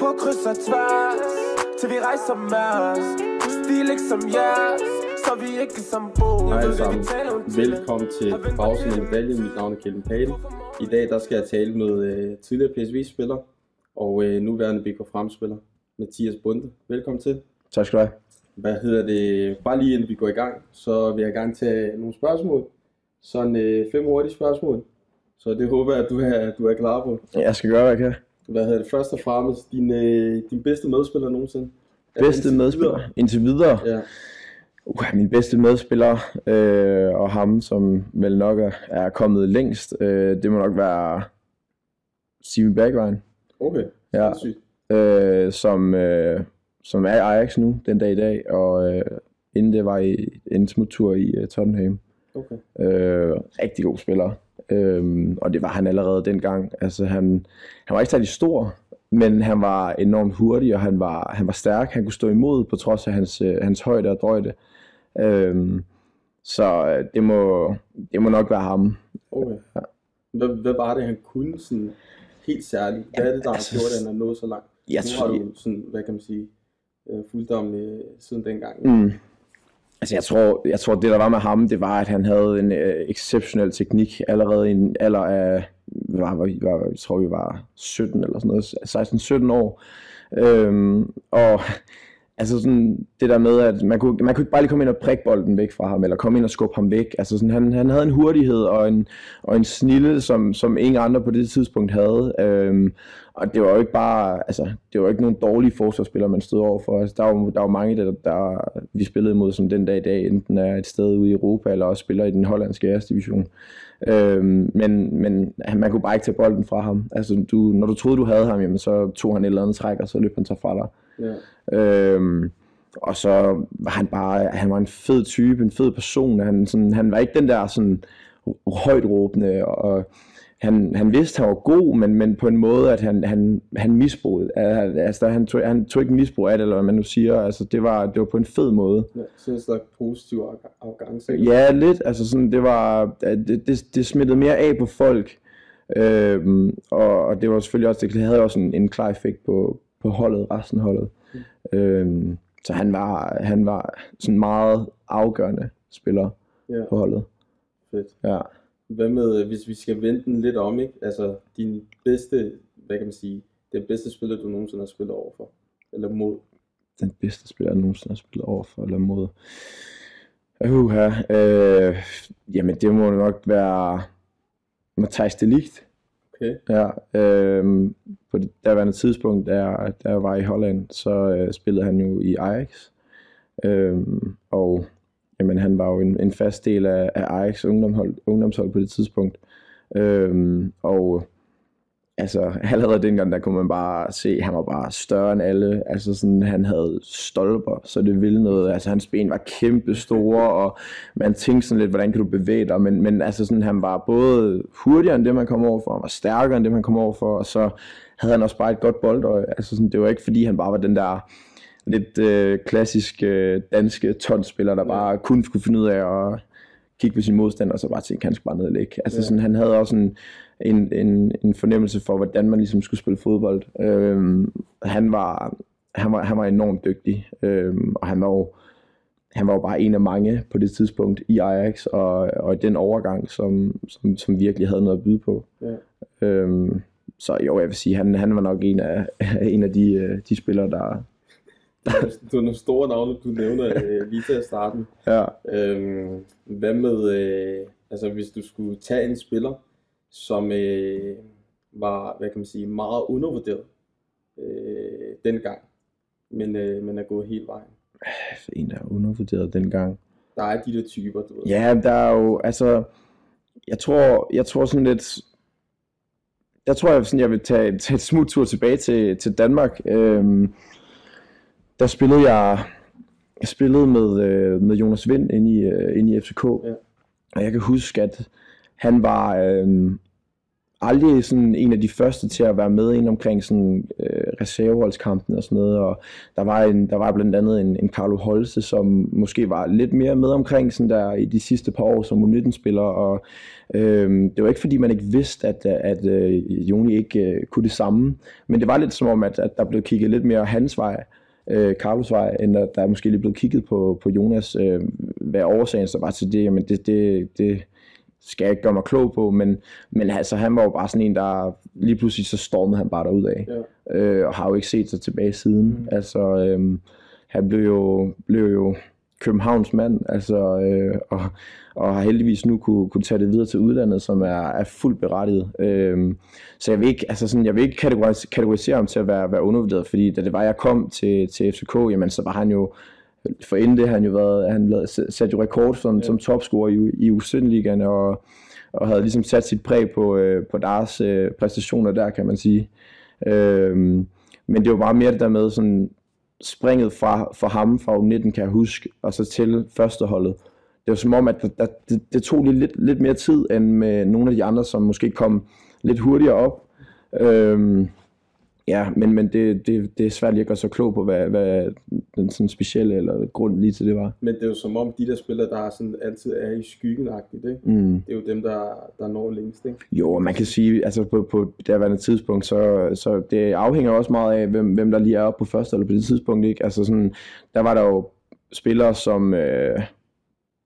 på kryds og tværs Til vi rejser Mærs Stil ikke som jeres Så vi ikke som bo Hej sammen. Velkommen til Pausen i Medaljen. Mit navn er Kjell Pale. I dag der skal jeg tale med øh, tidligere PSV-spiller og øh, nuværende BK Fremspiller, Mathias Bunde. Velkommen til. Tak skal du have. Hvad hedder det? Bare lige inden vi går i gang, så vil jeg gerne tage nogle spørgsmål. Sådan øh, fem hurtige spørgsmål. Så det håber jeg, at du er, du er klar på. Jeg skal gøre, hvad jeg kan. Hvad hedder det? Først og fremmest, din, øh, din bedste medspiller nogensinde? Bedste medspiller indtil videre. Ja. Uh, min bedste medspiller, øh, og ham, som vel nok er, er kommet længst, øh, det må nok være Steven Bergwijn, Okay, Ja. øh, som, øh, som er i Ajax nu, den dag i dag, og øh, inden det var i en smuttur i øh, Tottenham. Okay. Øh, rigtig god spiller. Øh, og det var han allerede dengang. Altså, han, han var ikke særlig stor, men han var enormt hurtig, og han var, han var stærk. Han kunne stå imod på trods af hans, øh, hans højde og drøjde. Øh, så øh, det må, det må nok være ham. Okay. Hvad, hvad var det, han kunne sådan helt særligt? Hvad er det, der har altså, gjort, at han er nået så langt? Jeg nu tror- har du sådan, hvad kan man sige, øh, fulgt om siden dengang. Mm. Altså jeg tror, jeg tror, det der var med ham, det var, at han havde en øh, exceptionel teknik allerede i en alder af, var, var, var, jeg tror vi var 17 eller sådan noget, 16-17 år. Øhm, og altså sådan det der med, at man kunne, man kunne ikke bare lige komme ind og prikke bolden væk fra ham, eller komme ind og skubbe ham væk. Altså sådan, han, han havde en hurtighed og en, og en snille, som, som ingen andre på det tidspunkt havde. Øhm, og det var jo ikke bare, altså, det var jo ikke nogen dårlige forsvarsspillere, man stod over for. Altså, der var der var mange, der, der vi spillede imod, som den dag i dag, enten er et sted ude i Europa, eller også spiller i den hollandske æresdivision. Øhm, men, men man kunne bare ikke tage bolden fra ham. Altså, du, når du troede, du havde ham, jamen, så tog han et eller andet træk, og så løb han sig fra dig. Ja. Øhm, og så var han bare, han var en fed type, en fed person. Han, sådan, han var ikke den der sådan højt råbende, og han, han vidste, han var god, men, men på en måde, at han, han, han misbrugede. Altså, han, tog, han tog ikke misbrug af det, eller hvad man nu siger. Altså, det var, det var på en fed måde. ja. Så en slags positiv arrogance. Ja, lidt. Altså sådan, det var, det, det, det smittede mere af på folk. Øhm, og, og det var selvfølgelig også, det havde også en, en klar effekt på, på holdet, resten af holdet. Øhm, så han var, han var sådan meget afgørende spiller Ja, på holdet. fedt. Ja. Hvad med, øh, hvis vi skal vente den lidt om, ikke? Altså, din bedste, hvad kan man sige, den bedste spiller, du nogensinde har spillet overfor? Eller mod? Den bedste spiller, jeg nogensinde har spillet over for eller mod. Uh, øh, jamen, det må nok være Matthijs de Ligt. Okay. Ja, øhm, på det daværende tidspunkt, da jeg, da jeg var i Holland, så øh, spillede han jo i Ajax. Øhm, og jamen, han var jo en, en fast del af, af Ajax ungdomshold, ungdomshold på det tidspunkt. Øhm, og altså, allerede dengang, der kunne man bare se, at han var bare større end alle. Altså sådan, han havde stolper, så det ville noget. Altså, hans ben var kæmpe store, og man tænkte sådan lidt, hvordan kan du bevæge dig? Men, men altså sådan, han var både hurtigere end det, man kom over for, han var stærkere end det, man kom over for, og så havde han også bare et godt boldøje. Altså sådan, det var ikke fordi, han bare var den der lidt øh, klassisk øh, danske tonsspiller, der bare kun skulle finde ud af at kigge på sin modstander, og så bare tænke, han skal bare ned og lægge. Altså Ja. sådan, han havde også en, en, en, en fornemmelse for, hvordan man ligesom skulle spille fodbold. Øhm, han, var, han, var, han var enormt dygtig, øhm, og han var jo han var jo bare en af mange på det tidspunkt i Ajax, og, og i den overgang, som, som, som virkelig havde noget at byde på. Ja. Øhm, så jo, jeg vil sige, han, han var nok en af, en af de, øh, de spillere, der... Du har nogle store navne, du nævner øh, lige til at starte med. Ja. Øhm, hvad med, øh, altså hvis du skulle tage en spiller, som øh, var, hvad kan man sige, meget undervurderet øh, dengang, men, øh, men er gået helt vejen. En, der er undervurderet dengang. Der er de der typer, du ved. Ja, der er jo, altså, jeg tror, jeg tror sådan lidt, jeg tror, jeg, sådan, jeg vil tage, tage et smut tur tilbage til, til Danmark. Øhm, der spillede jeg, jeg spillede med, øh, med Jonas Vind inde i, øh, inde i FCK. Ja. Og jeg kan huske, at han var, øh, aldrig sådan en af de første til at være med ind omkring sådan øh, reserveholdskampen og sådan noget, og der var, en, der var blandt andet en, en Carlo Holse, som måske var lidt mere med omkring sådan der i de sidste par år som U19-spiller, og øh, det var ikke fordi man ikke vidste, at, at øh, Joni ikke øh, kunne det samme, men det var lidt som om, at, at der blev kigget lidt mere hans vej, øh, Carlos vej, end at der er måske lige blevet kigget på, på Jonas, øh, hvad årsagen så var til det, jamen det, det, det, skal jeg ikke gøre mig klog på, men, men altså, han var jo bare sådan en, der lige pludselig så stormede han bare derud af, ja. øh, og har jo ikke set sig tilbage siden. Mm. Altså, øh, han blev jo, blev jo Københavns mand, altså, øh, og, og har heldigvis nu kunne, kunne tage det videre til udlandet, som er, er fuldt berettiget. Øh, så jeg vil ikke, altså sådan, jeg vil ikke kategorisere, kategorisere ham til at være, være undervurderet, fordi da det var, jeg kom til, til FCK, jamen, så var han jo for inden det har han jo været, han lavede, sat jo rekord som, ja. som topscorer i, i U17-ligaen, og, og havde ligesom sat sit præg på, øh, på deres øh, præstationer der, kan man sige. Øhm, men det var bare mere det der med sådan springet fra, fra ham fra U19, kan jeg huske, og så til førsteholdet. Det var som om, at der, det, det tog lige lidt, lidt mere tid, end med nogle af de andre, som måske kom lidt hurtigere op. Øhm, Ja, men, men det, det, det er svært lige at gøre så klog på, hvad, hvad den sådan specielle eller grund lige til det var. Men det er jo som om, de der spillere, der sådan altid er i skyggen ikke? Mm. Det er jo dem, der, der når længst, ikke? Jo, man kan sige, altså på, på derværende tidspunkt, så, så det afhænger også meget af, hvem, hvem der lige er oppe på første eller på det tidspunkt, ikke? Altså sådan, der var der jo spillere som... Øh,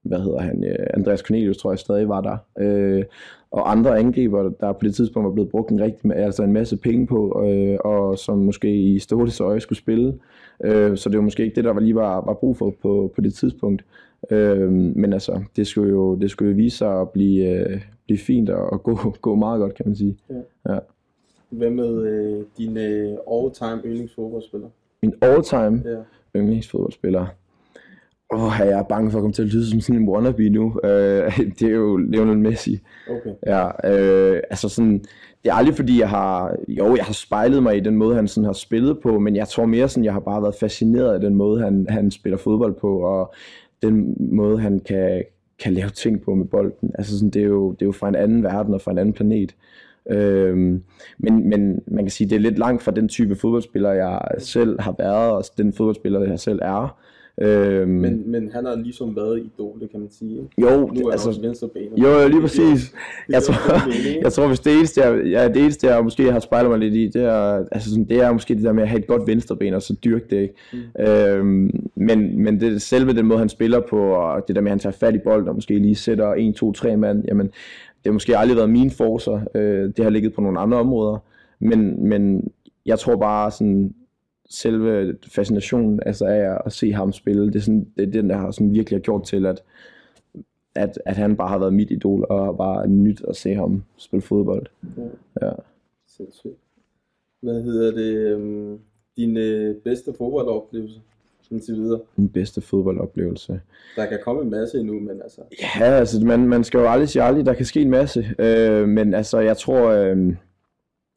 hvad hedder han, øh, Andreas Cornelius tror jeg stadig var der, øh, og andre angriber, der på det tidspunkt var blevet brugt en, rigtig, altså en masse penge på, øh, og som måske i Stotes øje skulle spille. Øh, så det var måske ikke det, der var lige var, var brug for på, på det tidspunkt. Øh, men altså, det skulle jo, det skulle jo vise sig at blive, øh, blive fint og, og gå, gå meget godt, kan man sige. Ja. Ja. Hvad med øh, din øh, all-time yndlingsfodboldspiller? Min all-time ja. yndlingsfodboldspiller? Åh, oh, jeg er bange for at komme til at lyde som sådan en wannabe nu. Uh, det er jo Lionel Messi. Okay. Ja, uh, altså sådan, det er aldrig fordi, jeg har, jo, jeg har spejlet mig i den måde, han sådan har spillet på, men jeg tror mere sådan, jeg har bare været fascineret af den måde, han, han spiller fodbold på, og den måde, han kan, kan lave ting på med bolden. Altså sådan, det, er jo, det er jo fra en anden verden og fra en anden planet. Uh, men, men man kan sige, det er lidt langt fra den type fodboldspiller, jeg selv har været, og den fodboldspiller, jeg selv er. Øhm, men, men han har ligesom været idol, kan man sige. Jo, nu er altså, også venstrebenet. Jo, lige præcis. Det, det jeg, tror, jeg tror, hvis det eneste, jeg, ja, det eneste, jeg måske har spejlet mig lidt i, det er, altså sådan, det er måske det der med at have et godt venstreben, og så dyrke det. Ikke? Mm. Øhm, men, men det selve den måde, han spiller på, og det der med, at han tager fat i bold, og måske lige sætter 1, 2, 3 mand, jamen, det har måske aldrig været mine forser. Øh, det har ligget på nogle andre områder. Men, men jeg tror bare sådan, selve fascinationen altså af at se ham spille, det er, sådan, det er den, der har sådan virkelig har gjort til, at, at, at han bare har været mit idol, og bare nyt at se ham spille fodbold. Ja. ja. Sindssygt. Hvad hedder det? Um, din øh, bedste fodboldoplevelse? indtil videre? Min bedste fodboldoplevelse. Der kan komme en masse endnu, men altså... Ja, altså man, man skal jo aldrig sige aldrig, der kan ske en masse. Øh, men altså, jeg tror... Øh,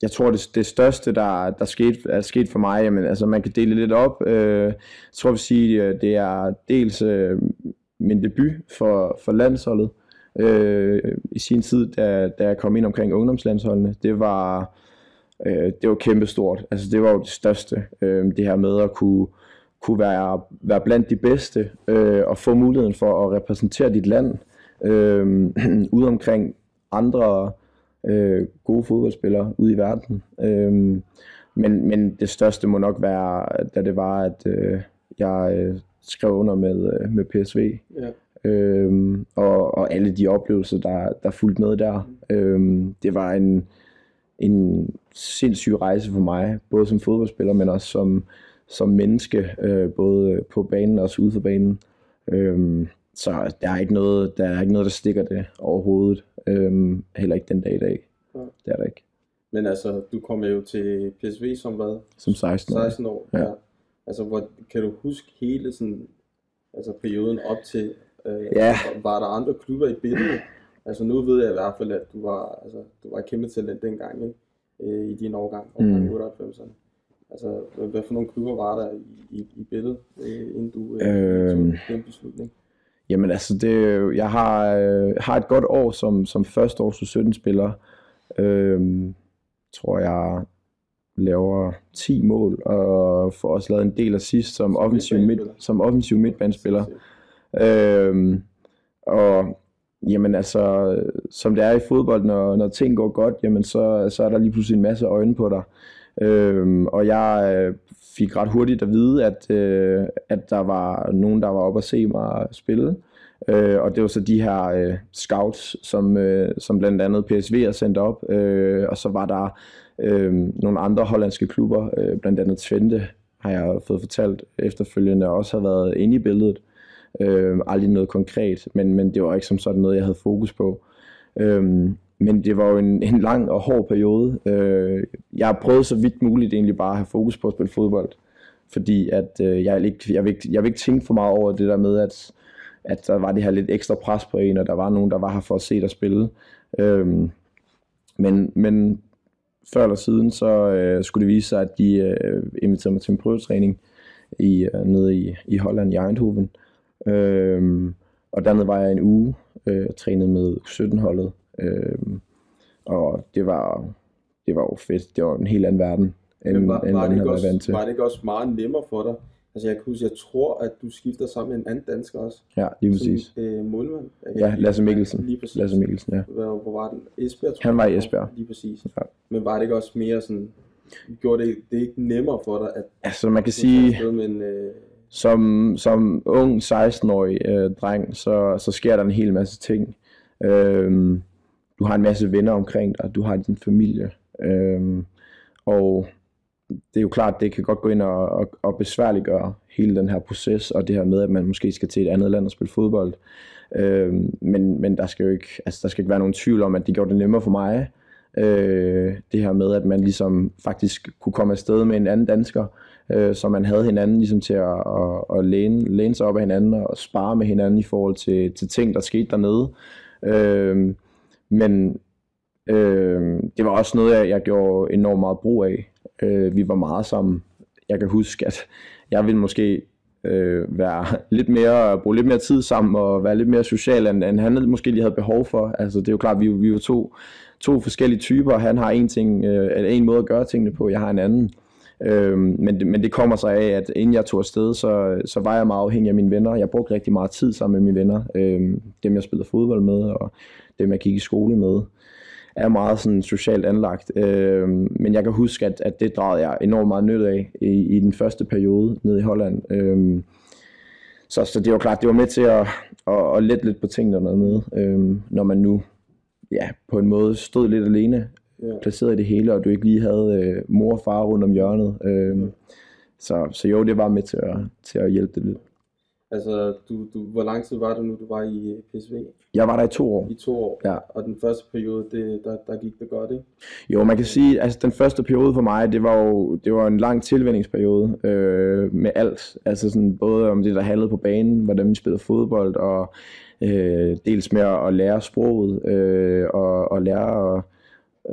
jeg tror, det, det største, der, der skete, er sket for mig, jamen, altså, man kan dele lidt op. Øh, jeg tror, vi sige, øh, det er dels øh, min debut for, for landsholdet øh, i sin tid, da, da jeg kom ind omkring ungdomslandsholdene. Det var, øh, det var kæmpestort. Altså, det var jo det største, øh, det her med at kunne, kunne være, være blandt de bedste øh, og få muligheden for at repræsentere dit land øh, ude omkring andre øh, gode fodboldspillere ude i verden. Øh, men, men det største må nok være, da det var, at øh, jeg øh, skrev under med, øh, med PSV. Ja. Øhm, og, og alle de oplevelser, der, der fulgte med der. Øhm, det var en, en sindssyg rejse for mig, både som fodboldspiller, men også som, som menneske, øh, både på banen og også ude for banen. Øhm, så der er ikke noget, der er ikke noget, der stikker det overhovedet. Øhm, heller ikke den dag i dag. Ja. Det er der ikke. Men altså, du kom jo til PSV som hvad? Som 16 år. 16 år, ja. ja. Altså, hvor, kan du huske hele sådan, altså perioden op til, øh, ja. var der andre klubber i billedet? Altså, nu ved jeg i hvert fald, at du var, altså, du var et kæmpe talent dengang, ikke? Øh, i din årgang, omkring mm. 98'erne. Altså, hvad for nogle klubber var der i, i, i billedet, øh, inden du øh, øhm. tog den beslutning? Jamen altså, det, jeg har, øh, har et godt år som, som første års 17 spiller Øh, tror jeg laver 10 mål, og får også lavet en del assist som, offensiv, midt, som offensiv midtbanespiller. Øhm, og jamen altså, som det er i fodbold, når, når ting går godt, jamen så, så er der lige pludselig en masse øjne på dig. Øhm, og jeg øh, fik ret hurtigt at vide, at, øh, at der var nogen, der var oppe at se mig spille. Øh, og det var så de her øh, scouts, som, øh, som blandt andet PSV har sendt op. Øh, og så var der øh, nogle andre hollandske klubber, øh, blandt andet Twente, har jeg fået fortalt efterfølgende, også har været inde i billedet. Øh, aldrig noget konkret, men, men det var ikke som sådan noget, jeg havde fokus på. Øh, men det var jo en, en lang og hård periode. Øh, jeg har prøvet så vidt muligt egentlig bare at have fokus på at spille fodbold. Fordi at øh, jeg, ikke, jeg, vil ikke, jeg vil ikke tænke for meget over det der med, at, at der var det her lidt ekstra pres på en, og der var nogen, der var her for at se dig spille. Øh, men, men før eller siden, så øh, skulle det vise sig, at de øh, inviterede mig til en prøvetræning i, øh, nede i, i Holland, i Eindhoven. Øh, og dernede var jeg en uge øh, og trænede med 17-holdet. Øh, og det var, det var jo fedt. Det var en helt anden verden, end, Men var, end var, det havde ikke været vant også, til. var det ikke også meget nemmere for dig? Altså jeg kan huske, jeg tror, at du skifter sammen med en anden dansker også. Ja, lige præcis. Som, øh, målmand. Ja, Lasse Mikkelsen. Lige præcis. Lasse Mikkelsen, ja. Hvor, hvor var den? Esbjerg, tror Han var i Esbjerg. Lige præcis. Ja. Men var det ikke også mere sådan, gjorde det, det ikke nemmere for dig, at Altså man kan sige, afsted med en, øh, som, som ung 16-årig øh, dreng, så, så sker der en hel masse ting. Øhm, du har en masse venner omkring dig, du har din familie. Øhm, og det er jo klart, det kan godt gå ind og, og, og besværliggøre hele den her proces, og det her med, at man måske skal til et andet land og spille fodbold. Øhm, men, men der skal jo ikke, altså, der skal ikke være nogen tvivl om, at det gjorde det nemmere for mig. Øh, det her med, at man ligesom faktisk kunne komme afsted med en anden dansker, øh, så man havde hinanden ligesom til at, at, at læne, læne sig op af hinanden og spare med hinanden i forhold til, til ting, der skete dernede. Øh, men øh, det var også noget, jeg, jeg gjorde enormt meget brug af. Øh, vi var meget sammen. Jeg kan huske, at jeg ville måske øh, være lidt mere, bruge lidt mere tid sammen og være lidt mere social, end, end han måske lige havde behov for. Altså det er jo klart, vi, vi var to, to forskellige typer. Han har en, ting, øh, en måde at gøre tingene på, jeg har en anden. Øh, men, det, men det kommer sig af, at inden jeg tog afsted, så, så var jeg meget afhængig af mine venner. Jeg brugte rigtig meget tid sammen med mine venner. Øh, dem jeg spillede fodbold med, og dem jeg gik i skole med er meget sådan socialt anlagt. Øh, men jeg kan huske, at, at det drejede jeg enormt meget nytte af i, i den første periode nede i Holland. Øh, så, så det var klart, det var med til at, at, at lette lidt på tingene dernede, øh, når man nu ja, på en måde stod lidt alene, ja. placeret i det hele, og du ikke lige havde øh, mor og far rundt om hjørnet. Øh, så, så jo, det var med til at, til at hjælpe det lidt. Altså, du, du, hvor lang tid var det nu, du var i øh, PSV? Jeg var der i to år. I to år. Ja. Og den første periode, det, der, der gik det godt, ikke? Jo, man kan sige, altså den første periode for mig, det var jo det var en lang tilvændingsperiode øh, med alt. Altså sådan både om det, der handlede på banen, hvordan vi spillede fodbold, og øh, dels med at lære sproget, øh, og, og lære at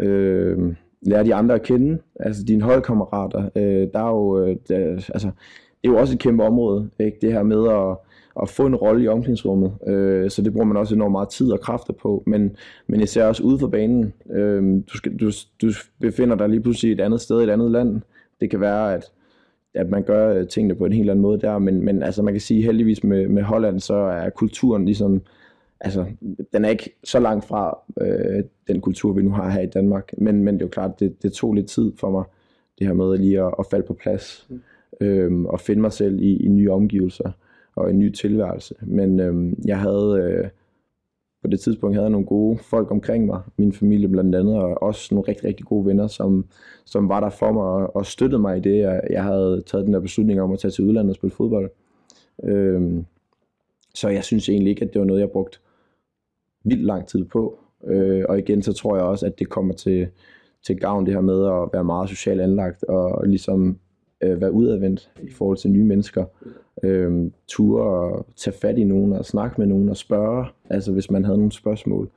øh, lære de andre at kende, altså dine holdkammerater. Øh, der er jo, øh, der, altså, det er jo også et kæmpe område, ikke? det her med at, at få en rolle i omklædningsrummet. Øh, så det bruger man også enormt meget tid og kræfter på, men, men især også ude for banen. Øh, du, skal, du, du befinder dig lige pludselig et andet sted, i et andet land. Det kan være, at, at man gør øh, tingene på en helt anden måde der, men, men altså, man kan sige heldigvis med, med Holland, så er kulturen ligesom, altså, den er ikke så langt fra øh, den kultur, vi nu har her i Danmark, men, men det er jo klart, det, det tog lidt tid for mig, det her med lige at, at falde på plads, mm øh, og finde mig selv i, i nye omgivelser og en ny tilværelse. Men øh, jeg havde øh, på det tidspunkt havde jeg nogle gode folk omkring mig, min familie blandt andet, og også nogle rigtig, rigtig gode venner, som, som var der for mig og, og støttede mig i det, jeg, jeg havde taget den der beslutning om at tage til udlandet og spille fodbold. Øh, så jeg synes egentlig ikke, at det var noget, jeg brugte vildt lang tid på. Øh, og igen, så tror jeg også, at det kommer til, til gavn det her med at være meget socialt anlagt og ligesom øh, være udadvendt i forhold til nye mennesker. Øh, ture og tage fat i nogen og snakke med nogen og spørge, altså hvis man havde nogle spørgsmål.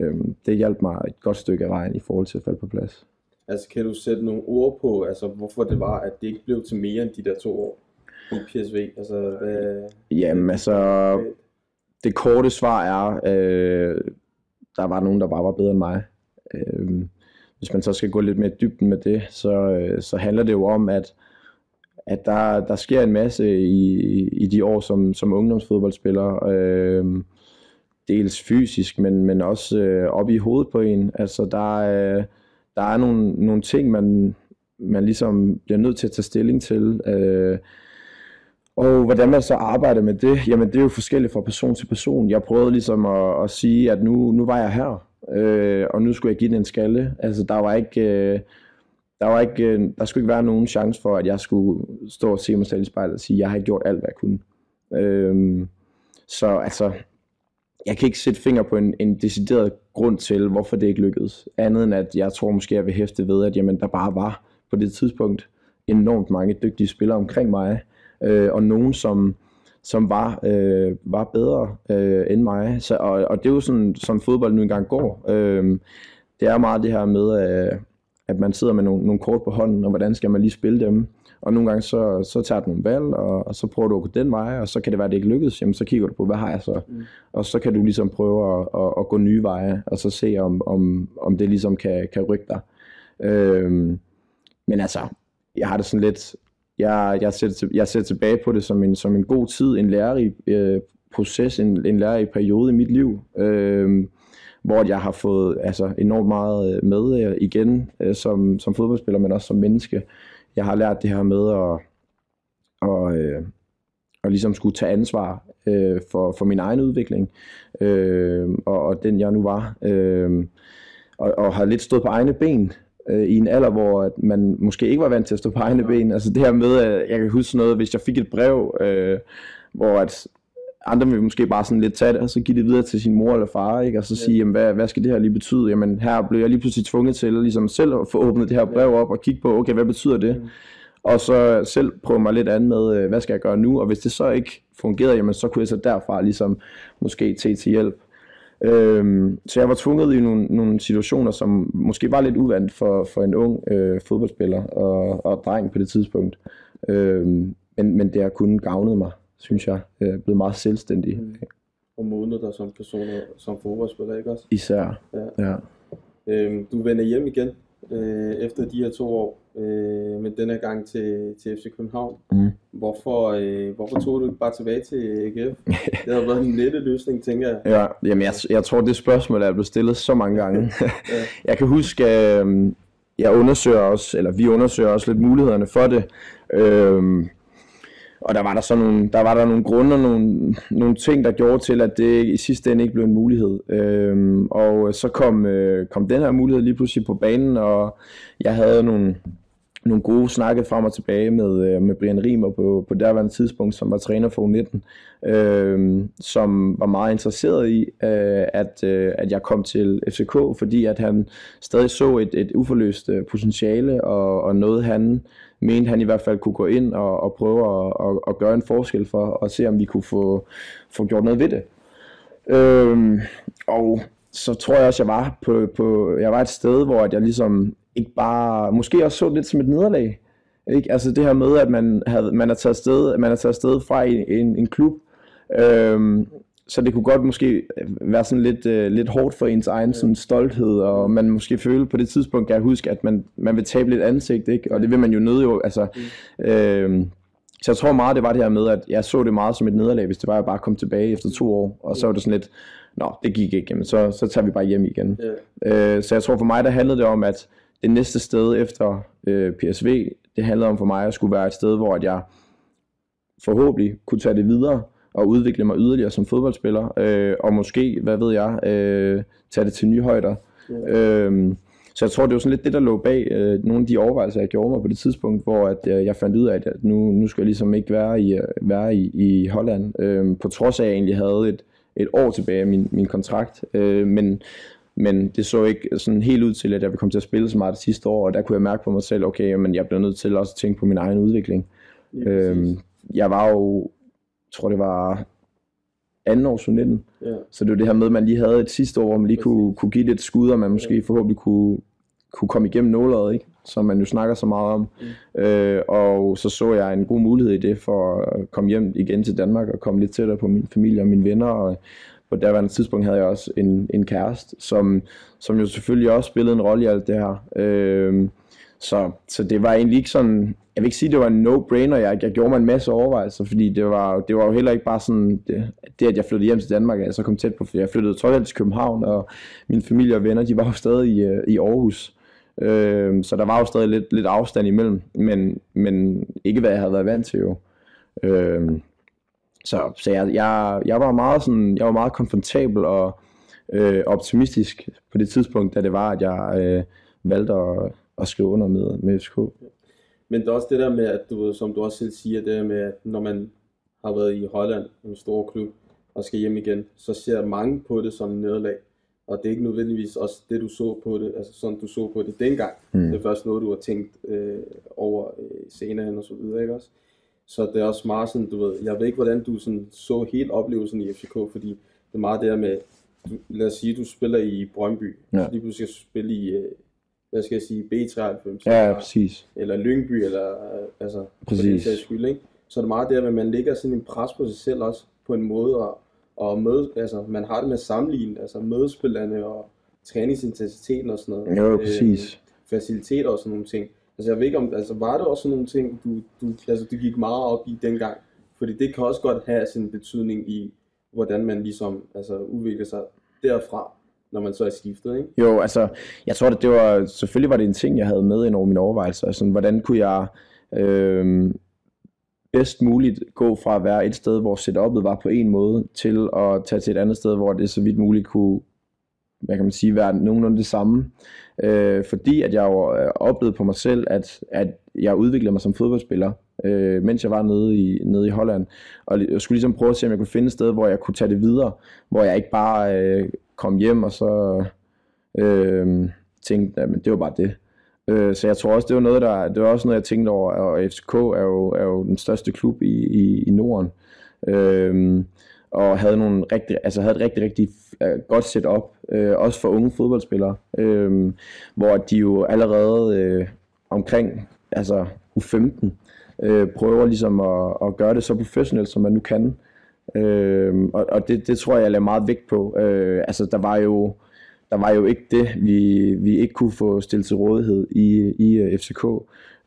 Øh, det hjalp mig et godt stykke af vejen i forhold til at falde på plads. Altså, kan du sætte nogle ord på, altså, hvorfor det var, at det ikke blev til mere end de der to år i PSV? Altså, hvad... Jamen altså, det korte svar er, øh, der var nogen, der bare var bedre end mig. Øh, hvis man så skal gå lidt mere i dybden med det, så, øh, så handler det jo om, at, at der, der sker en masse i, i de år som, som ungdomsfodboldspiller. Øh, dels fysisk, men, men også øh, op i hovedet på en. Altså, der, øh, der er nogle, nogle ting, man, man ligesom bliver nødt til at tage stilling til. Øh, og hvordan man så arbejder med det, jamen det er jo forskelligt fra person til person. Jeg prøvede ligesom at, at sige, at nu, nu var jeg her, øh, og nu skulle jeg give den en skalle. Altså der var ikke, øh, der var ikke, øh, der skulle ikke være nogen chance for, at jeg skulle stå og se mig selv i spejlet og sige, at jeg har gjort alt, hvad jeg kunne. Øhm, så altså, jeg kan ikke sætte finger på en, en decideret grund til, hvorfor det ikke lykkedes. Andet end at jeg tror måske, jeg vil hæfte ved, at jamen, der bare var på det tidspunkt enormt mange dygtige spillere omkring mig, øh, og nogen, som, som var, øh, var bedre øh, end mig. Så, og, og det er jo sådan, som fodbold nu engang går. Øh, det er meget det her med, øh, at man sidder med nogle, nogle kort på hånden, og hvordan skal man lige spille dem. Og nogle gange så, så tager du nogle valg, og, og så prøver du at gå den vej, og så kan det være, at det ikke lykkes. Jamen så kigger du på, hvad har jeg så? Mm. Og så kan du ligesom prøve at, at, at gå nye veje, og så se, om, om, om det ligesom kan, kan rykke dig. Øhm, men altså, jeg har det sådan lidt, jeg, jeg, sætter, jeg sætter tilbage på det som en, som en god tid, en lærerig øh, proces, en, en lærerig periode i mit liv, øh, hvor jeg har fået altså, enormt meget øh, med øh, igen øh, som, som fodboldspiller, men også som menneske. Jeg har lært det her med at, og, øh, at ligesom skulle tage ansvar øh, for, for min egen udvikling, øh, og, og den jeg nu var, øh, og, og har lidt stået på egne ben, øh, i en alder, hvor man måske ikke var vant til at stå på egne ben. Altså det her med, at jeg kan huske noget, hvis jeg fik et brev, øh, hvor at andre vil måske bare sådan lidt tage det, og så give det videre til sin mor eller far, ikke? og så sige, jamen, hvad, hvad skal det her lige betyde? Jamen her blev jeg lige pludselig tvunget til ligesom selv at få åbnet det her brev op og kigge på, okay, hvad betyder det? Mm. Og så selv prøve mig lidt an med, hvad skal jeg gøre nu? Og hvis det så ikke fungerede, jamen så kunne jeg så derfra ligesom måske tage til hjælp. Øhm, så jeg var tvunget i nogle, nogle situationer, som måske var lidt uvandt for, for en ung øh, fodboldspiller og, og dreng på det tidspunkt. Øhm, men, men det har kun gavnet mig, synes jeg. Er blevet meget selvstændig. Mm. Og modnet dig som person, som fodboldspiller, ikke også? Især, ja. ja. Øhm, du vender hjem igen øh, efter de her to år, øh, men denne gang til, til FC København. Mm. Hvorfor, øh, hvorfor tog du ikke bare tilbage til AGF? Det har været en lette løsning, tænker jeg. Ja, jamen jeg, jeg tror, det spørgsmål er blevet stillet så mange gange. ja. Jeg kan huske, øh, jeg undersøger også, eller vi undersøger også lidt mulighederne for det. Øh, og der var der så nogle, der var der nogle grunde og nogle, nogle ting, der gjorde til, at det i sidste ende ikke blev en mulighed. Øhm, og så kom, øh, kom den her mulighed lige pludselig på banen, og jeg havde nogle, nogle gode snakke frem og tilbage med, øh, med Brian Riemer på, på derværende tidspunkt, som var træner for U19, øh, som var meget interesseret i, øh, at, øh, at jeg kom til FCK, fordi at han stadig så et, et uforløst øh, potentiale, og, og noget han mente han i hvert fald kunne gå ind og, og prøve at, og, at gøre en forskel for, og se om vi kunne få, få gjort noget ved det. Øh, og så tror jeg også, jeg var på, på jeg var et sted, hvor jeg ligesom ikke bare, måske også så lidt som et nederlag. Ikke? Altså det her med, at man, havde, man, er taget sted, man er taget sted fra en, en, en klub, øhm, så det kunne godt måske være sådan lidt, øh, lidt hårdt for ens egen sådan stolthed, og man måske føle på det tidspunkt, kan jeg huske, at man, man vil tabe lidt ansigt, ikke? og det vil man jo nøde jo, altså, mm. øhm, så jeg tror meget, det var det her med, at jeg så det meget som et nederlag, hvis det var, at jeg bare kom tilbage efter to år, og så var det sådan lidt, nå, det gik ikke, jamen, så, så tager vi bare hjem igen. Yeah. Øh, så jeg tror for mig, der handlede det om, at det næste sted efter øh, PSV, det handlede om for mig at skulle være et sted, hvor at jeg forhåbentlig kunne tage det videre og udvikle mig yderligere som fodboldspiller, øh, og måske, hvad ved jeg, øh, tage det til nye højder. Ja. Øh, så jeg tror, det var sådan lidt det, der lå bag øh, nogle af de overvejelser, jeg gjorde mig på det tidspunkt, hvor at, øh, jeg fandt ud af, at nu, nu skal jeg ligesom ikke være i, øh, være i, i Holland, øh, på trods af, at jeg egentlig havde et, et år tilbage af min, min kontrakt. Øh, men, men det så ikke sådan helt ud til, at jeg ville komme til at spille så meget det sidste år, og der kunne jeg mærke på mig selv, okay, men jeg bliver nødt til også at tænke på min egen udvikling. Ja, øhm, jeg var jo, tror det var anden år 19 ja. så det var det her med, at man lige havde et sidste år, hvor man lige kunne, kunne give et skud, og man måske ja. forhåbentlig kunne, kunne komme igennem nålet, ikke? som man jo snakker så meget om. Mm. Øh, og så så jeg en god mulighed i det for at komme hjem igen til Danmark og komme lidt tættere på min familie og mine venner, og på daværende tidspunkt havde jeg også en, en kæreste, som, som jo selvfølgelig også spillede en rolle i alt det her. Øh, så, så det var egentlig ikke sådan, jeg vil ikke sige, det var en no-brainer, jeg, jeg gjorde mig en masse overvejelser, fordi det var, det var jo heller ikke bare sådan, det, det at jeg flyttede hjem til Danmark, at jeg så kom tæt på, for jeg flyttede trods alt til København, og min familie og venner, de var jo stadig i, øh, i Aarhus. Øh, så der var jo stadig lidt, lidt afstand imellem, men, men ikke hvad jeg havde været vant til jo. Øh, så så jeg, jeg, jeg, var meget sådan, jeg var meget komfortabel og øh, optimistisk på det tidspunkt, da det var, at jeg øh, valgte at, at skrive under med, med FCK. Men det er også det der med, at du, som du også selv siger, det der med, at når man har været i Holland, en stor klub, og skal hjem igen, så ser mange på det som nederlag. Og det er ikke nødvendigvis også det, du så på det, altså sådan du så på det dengang. Mm. Det er først noget, du har tænkt øh, over øh, senere og så videre, ikke også? Så det er også meget sådan, du ved, jeg ved ikke, hvordan du sådan så helt oplevelsen i FCK, fordi det er meget det der med, du, lad os sige, du spiller i Brøndby, ja. så lige pludselig skal spille i, øh, hvad skal jeg sige, B93. Ja, ja præcis. Eller Lyngby, eller øh, altså, præcis. den skyld, ikke? Så er det meget der, at man lægger sådan en pres på sig selv også, på en måde, og, og møde, altså, man har det med at sammenligne, altså mødespillerne og træningsintensiteten og sådan noget. Jo, præcis. Øh, faciliteter og sådan nogle ting. Altså jeg ved ikke om, altså var det også sådan nogle ting, du, du, altså, du gik meget op i dengang? Fordi det kan også godt have sin betydning i, hvordan man ligesom altså, udvikler sig derfra, når man så er skiftet, ikke? Jo, altså, jeg tror, at det var, selvfølgelig var det en ting, jeg havde med ind over mine overvejelser. Altså, hvordan kunne jeg øh, bedst muligt gå fra at være et sted, hvor setup'et var på en måde, til at tage til et andet sted, hvor det så vidt muligt kunne hvad kan man sige, være nogenlunde det samme. Øh, fordi at jeg jo øh, oplevede på mig selv, at, at jeg udviklede mig som fodboldspiller, øh, mens jeg var nede i, nede i Holland. Og jeg skulle ligesom prøve at se, om jeg kunne finde et sted, hvor jeg kunne tage det videre. Hvor jeg ikke bare øh, kom hjem og så øh, tænkte, at det var bare det. Øh, så jeg tror også, det var noget, der, det var også noget, jeg tænkte over, og FCK er jo, er jo den største klub i, i, i Norden. Øh, og havde nogle rigtig, altså havde et rigtig, rigtig øh, godt setup, øh, også for unge fodboldspillere, øh, hvor de jo allerede øh, omkring altså U15 øh, prøver ligesom at, at gøre det så professionelt, som man nu kan. Øh, og og det, det tror jeg, jeg lagde meget vægt på. Øh, altså der var jo der var jo ikke det, vi, vi ikke kunne få stillet til rådighed i, i øh, FCK.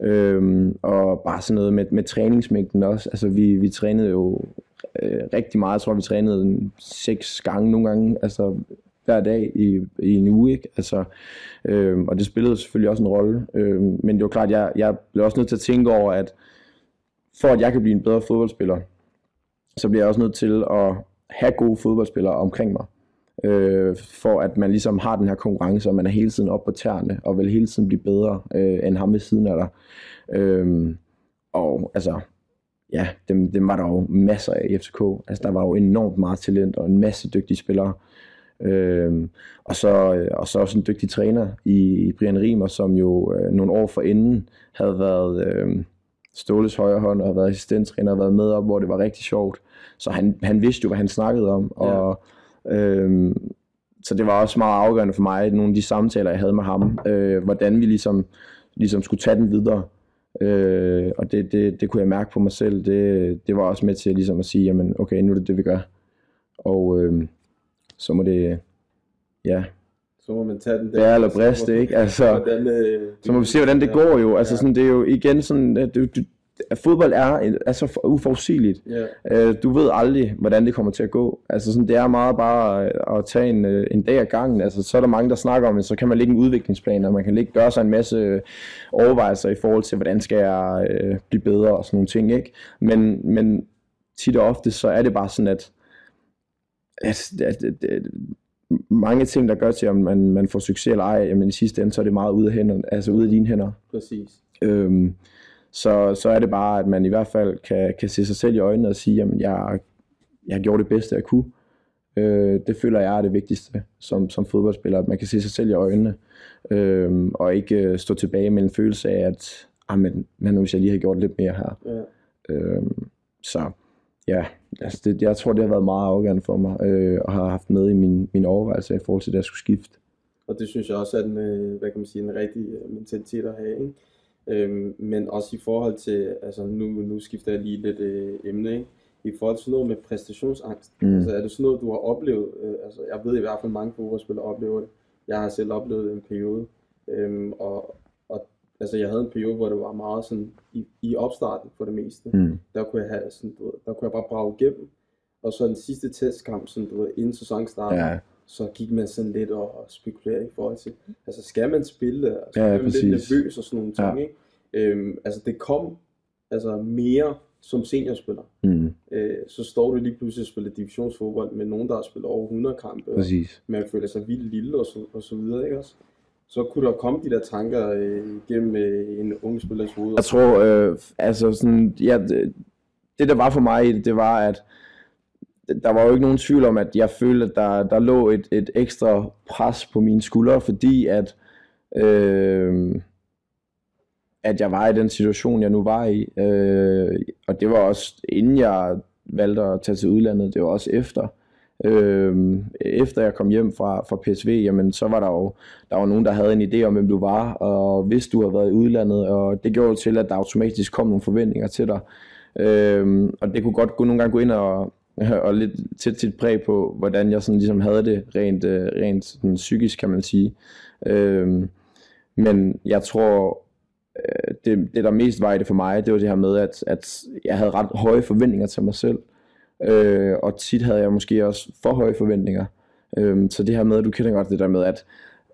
Øhm, og bare sådan noget med, med træningsmængden også. Altså vi, vi trænede jo øh, rigtig meget. Jeg tror, vi trænede seks gange nogle gange, altså hver dag i, i en uge. Ikke? Altså, øh, og det spillede selvfølgelig også en rolle. Øh, men det var klart, jeg, jeg blev også nødt til at tænke over, at for at jeg kan blive en bedre fodboldspiller, så bliver jeg også nødt til at have gode fodboldspillere omkring mig. Øh, for at man ligesom har den her konkurrence, og man er hele tiden oppe på tæerne, og vil hele tiden blive bedre øh, end ham ved siden af dig. Øh, og altså, ja, dem, dem var der jo masser af i FCK. Altså, der var jo enormt meget talent og en masse dygtige spillere. Øhm, og, så, øh, og så også en dygtig træner i, i Brian Rimer, som jo øh, nogle år forinden havde været øh, Ståles højre hånd og været assistenttræner og været med op, hvor det var rigtig sjovt. Så han, han vidste jo, hvad han snakkede om. Og, øh, så det var også meget afgørende for mig, nogle af de samtaler, jeg havde med ham, øh, hvordan vi ligesom, ligesom skulle tage den videre. Øh, og det, det, det kunne jeg mærke på mig selv. Det, det var også med til ligesom at sige, jamen okay, nu er det det, vi gør. Og øh, så må det, ja. Så må man tage den der. Ja, eller briste, ikke? Altså, hvordan, øh, så må vi se, hvordan det går jo. Altså sådan, det er jo igen sådan, at du, du, at fodbold er altså uforudsigeligt. Yeah. Øh, du ved aldrig, hvordan det kommer til at gå. Altså sådan, det er meget bare at, at tage en, øh, en dag ad gangen. Altså, så er der mange, der snakker om det, så kan man lægge en udviklingsplan, og man kan lægge, gøre sig en masse overvejelser i forhold til, hvordan skal jeg øh, blive bedre og sådan nogle ting. Ikke? Men, men tit og ofte, så er det bare sådan, at, at, at, at, at mange ting, der gør til, om man, man får succes eller ej, men i sidste ende, så er det meget ude af, hænderne, altså ude af dine hænder. Præcis. Øhm, så, så er det bare, at man i hvert fald kan, kan se sig selv i øjnene og sige, at jeg, jeg gjort det bedste, jeg kunne. Øh, det føler jeg er det vigtigste som, som fodboldspiller, at man kan se sig selv i øjnene, øh, og ikke øh, stå tilbage med en følelse af, at ah, men, men hvis jeg lige har gjort lidt mere her. Ja. Øh, så ja, altså det, jeg tror, det har været meget afgørende for mig, øh, og har haft med i min, min overvejelse i forhold til, at jeg skulle skifte. Og det synes jeg også er en, øh, hvad kan man sige, en rigtig øh, mentalitet at have, ikke? Øhm, men også i forhold til, altså nu, nu skifter jeg lige lidt øh, emne, ikke? i forhold til noget med præstationsangst. Mm. Altså er det sådan noget, du har oplevet? Øh, altså jeg ved i hvert fald mange fodboldspillere oplever det. Jeg har selv oplevet en periode. Øhm, og, og altså jeg havde en periode, hvor det var meget sådan i, i opstarten for det meste. Mm. Der kunne jeg have sådan, du ved, der kunne jeg bare brage igennem. Og så den sidste testkamp, sådan, du ved, inden sæsonen startede, Ja. Så gik man sådan lidt og spekulerede i forhold til, altså skal man spille, og så Ja, ja, man lidt nervøs og sådan nogle ting, Ja. ikke? Øhm, altså det kom altså mere som seniorspiller. Mm. Øh, så står du lige pludselig og spiller divisionsfodbold med nogen, der har spillet over 100 kampe, og Præcis. man føler sig vildt lille og så, og så videre, ikke også? Så kunne der komme de der tanker øh, gennem øh, en ung spillers hoved. Jeg tror, øh, altså sådan, ja, det, det der var for mig det var, at der var jo ikke nogen tvivl om, at jeg følte, at der, der lå et, et ekstra pres på mine skuldre, fordi at, øh, at jeg var i den situation, jeg nu var i. Øh, og det var også inden jeg valgte at tage til udlandet, det var også efter. Øh, efter jeg kom hjem fra, fra PSV, jamen så var der jo der var nogen, der havde en idé om, hvem du var, og hvis du havde været i udlandet, og det gjorde til, at der automatisk kom nogle forventninger til dig. Øhm, og det kunne godt gå, nogle gange gå ind og, og lidt tæt til præg på, hvordan jeg sådan ligesom havde det rent, øh, rent sådan psykisk, kan man sige. Øhm, men jeg tror, øh, det, det der mest var i det for mig, det var det her med, at, at jeg havde ret høje forventninger til mig selv. Øh, og tit havde jeg måske også for høje forventninger. Øhm, så det her med, du kender godt det der med, at,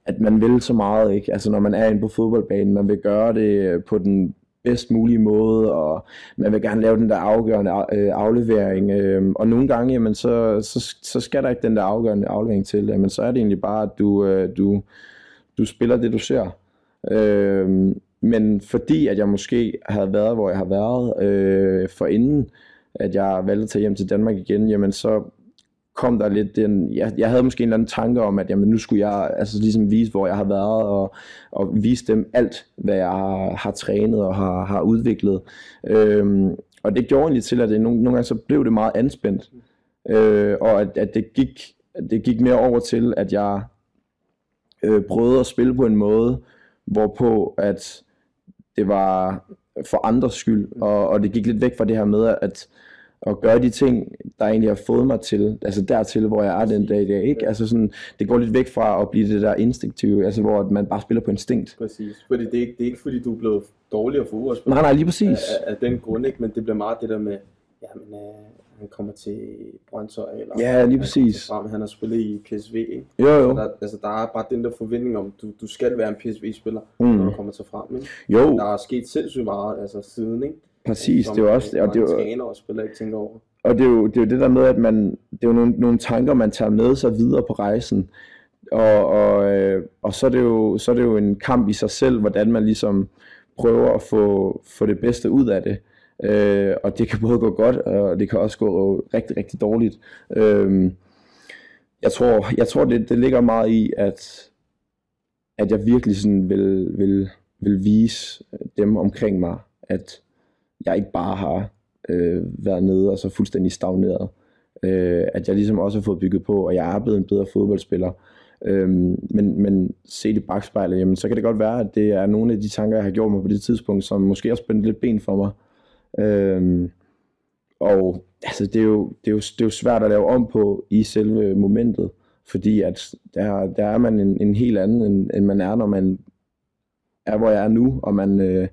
at man vil så meget, ikke? Altså når man er inde på fodboldbanen, man vil gøre det på den bedst mulige måde, og man vil gerne lave den der afgørende øh, aflevering, øh, og nogle gange, jamen, så, så, så skal der ikke den der afgørende aflevering til, jamen, så er det egentlig bare, at du, øh, du, du spiller det, du ser. Øh, men fordi, at jeg måske havde været, hvor jeg har været øh, for inden, at jeg valgte at tage hjem til Danmark igen, jamen så kom der lidt den, jeg, jeg havde måske en eller anden tanke om, at jamen, nu skulle jeg altså ligesom vise, hvor jeg har været, og, og vise dem alt, hvad jeg har, har trænet og har, har udviklet. Øhm, og det gjorde egentlig til, at det nogle, nogle gange så blev det meget anspændt, øh, og at, at det, gik, at det gik mere over til, at jeg øh, prøvede at spille på en måde, hvorpå at det var for andres skyld, og, og det gik lidt væk fra det her med, at at gøre de ting, der egentlig har fået mig til, altså dertil, hvor jeg er den dag i dag, ikke? Altså sådan, det går lidt væk fra at blive det der instinktive, altså hvor man bare spiller på instinkt. Præcis. Fordi det er, ikke, det er ikke fordi, du er blevet dårligere fodboldspiller. Nej, nej, lige præcis. Af, af den grund, ikke? Men det bliver meget det der med, jamen, øh, han kommer til Brøndshøj, eller Ja, lige han præcis. til Frem, han har spillet i PSV, ikke? Jo, jo. Der, altså, der er bare den der forventning om, du, du skal være en PSV-spiller, Mm. når du kommer til frem, ikke? Jo, Der er sket sindssygt meget, altså siden, ikke? Præcis. Det er jo også, og det er jo, træner og spillere ikke tænker over. Og det er, jo, det er jo det der med, at man, det er jo nogle, nogle tanker, man tager med sig videre på rejsen. Og, og, øh, og så, er det jo, så er det jo en kamp i sig selv, hvordan man ligesom prøver at få, få det bedste ud af det. Øh, og det kan både gå godt, og det kan også gå rigtig, rigtig dårligt. Øh, jeg tror, jeg tror det, det ligger meget i, at, at jeg virkelig sådan vil, vil, vil vise dem omkring mig, at jeg ikke bare har øh, været nede og så fuldstændig stagneret. Øh, at jeg ligesom også har fået bygget på, og jeg er blevet en bedre fodboldspiller. Øh, men, men set i bagspejlet, jamen, så kan det godt være, at det er nogle af de tanker, jeg har gjort mig på det tidspunkt, som måske har spændt lidt ben for mig. Øh, og altså, det, er jo, det, er jo, det er jo svært at lave om på i selve momentet, fordi at der, der er man en, en helt anden, end, end man er, når man er, hvor jeg er nu, og man, øh,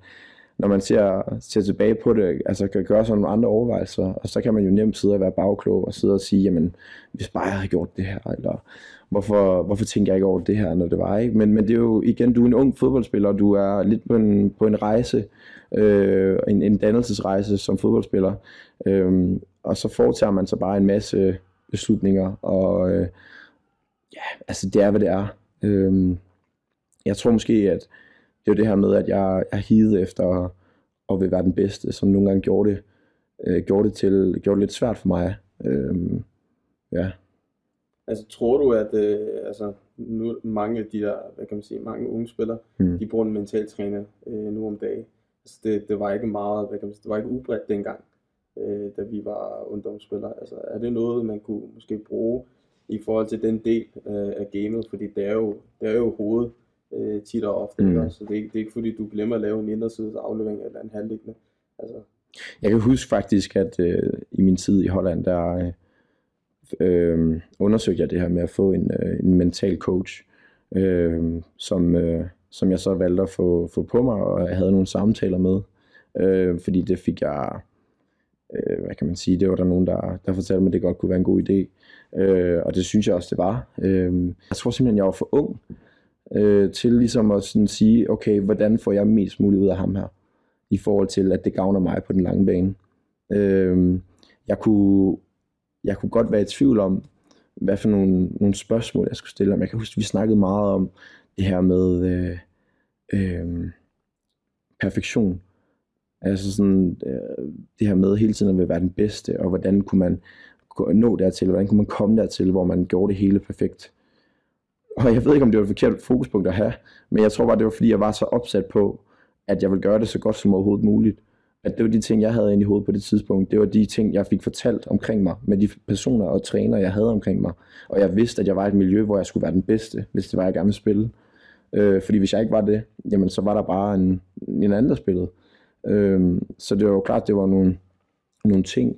når man ser, ser tilbage på det, altså kan gøre sådan nogle andre overvejelser, og så kan man jo nemt sidde og være bagklog og sidde og sige, jamen, hvis bare jeg havde gjort det her, eller hvorfor, hvorfor tænker jeg ikke over det her, når det var, ikke? Men, men det er jo, igen, du er en ung fodboldspiller, og du er lidt på en, på en rejse, øh, en, en dannelsesrejse som fodboldspiller, øh, og så foretager man så bare en masse beslutninger, og øh, ja, altså det er, hvad det er. Øh, jeg tror måske, at det er jo det her med, at jeg er higet efter at, at vil være den bedste, som nogle gange gjorde det, øh, gjorde det, til, gjorde det lidt svært for mig. Øh, ja. Altså, tror du, at øh, altså, nu, mange af de der, hvad kan man sige, mange unge spillere, Mm. de bruger en mental træner øh, nu om dagen. Altså, det, det var ikke meget, hvad kan man sige, det var ikke udbredt dengang, øh, da vi var ungdomsspillere. Altså, er det noget, man kunne måske bruge i forhold til den del øh, af gamet? Fordi det er jo, det er jo hovedet øh, tit og ofte, Mm. så det er, ikke, det er ikke fordi, du glemmer at lave en indersides aflevering eller en halvliggende. Altså, Jeg kan huske faktisk, at øh, i min tid i Holland, der øh, øh, undersøgte jeg det her med at få en, øh, en mental coach, øh, som, øh, som jeg så valgte at få, få på mig, og jeg havde nogle samtaler med, øh, fordi det fik jeg, øh, hvad kan man sige, det var der nogen, der, der fortalte mig, at det godt kunne være en god idé, øh, og det synes jeg også, det var. Øh, jeg tror simpelthen, jeg var for ung øh, til ligesom at sådan sige, okay, hvordan får jeg mest muligt ud af ham her? i forhold til, at det gavner mig på den lange bane. Øh, jeg, kunne, jeg kunne godt være i tvivl om, hvad for nogle, nogle spørgsmål, jeg skulle stille ham. Jeg kan huske, at vi snakkede meget om det her med øh, øh, perfektion. Altså sådan, øh, det her med hele tiden at være den bedste, og hvordan kunne man nå dertil, hvordan kunne man komme dertil, hvor man gjorde det hele perfekt. Og jeg ved ikke, om det var et forkert fokuspunkt at have, men jeg tror bare, det var fordi, jeg var så opsat på, at jeg ville gøre det så godt som overhovedet muligt. At det var de ting, jeg havde inde i hovedet på det tidspunkt. Det var de ting, jeg fik fortalt omkring mig, med de personer og træner, jeg havde omkring mig. Og jeg vidste, at jeg var i et miljø, hvor jeg skulle være den bedste, hvis det var, jeg gerne ville spille. Øh, fordi hvis jeg ikke var det, jamen så var der bare en, en anden, der spillede. Øh, så det var jo klart, det var nogle, nogle ting,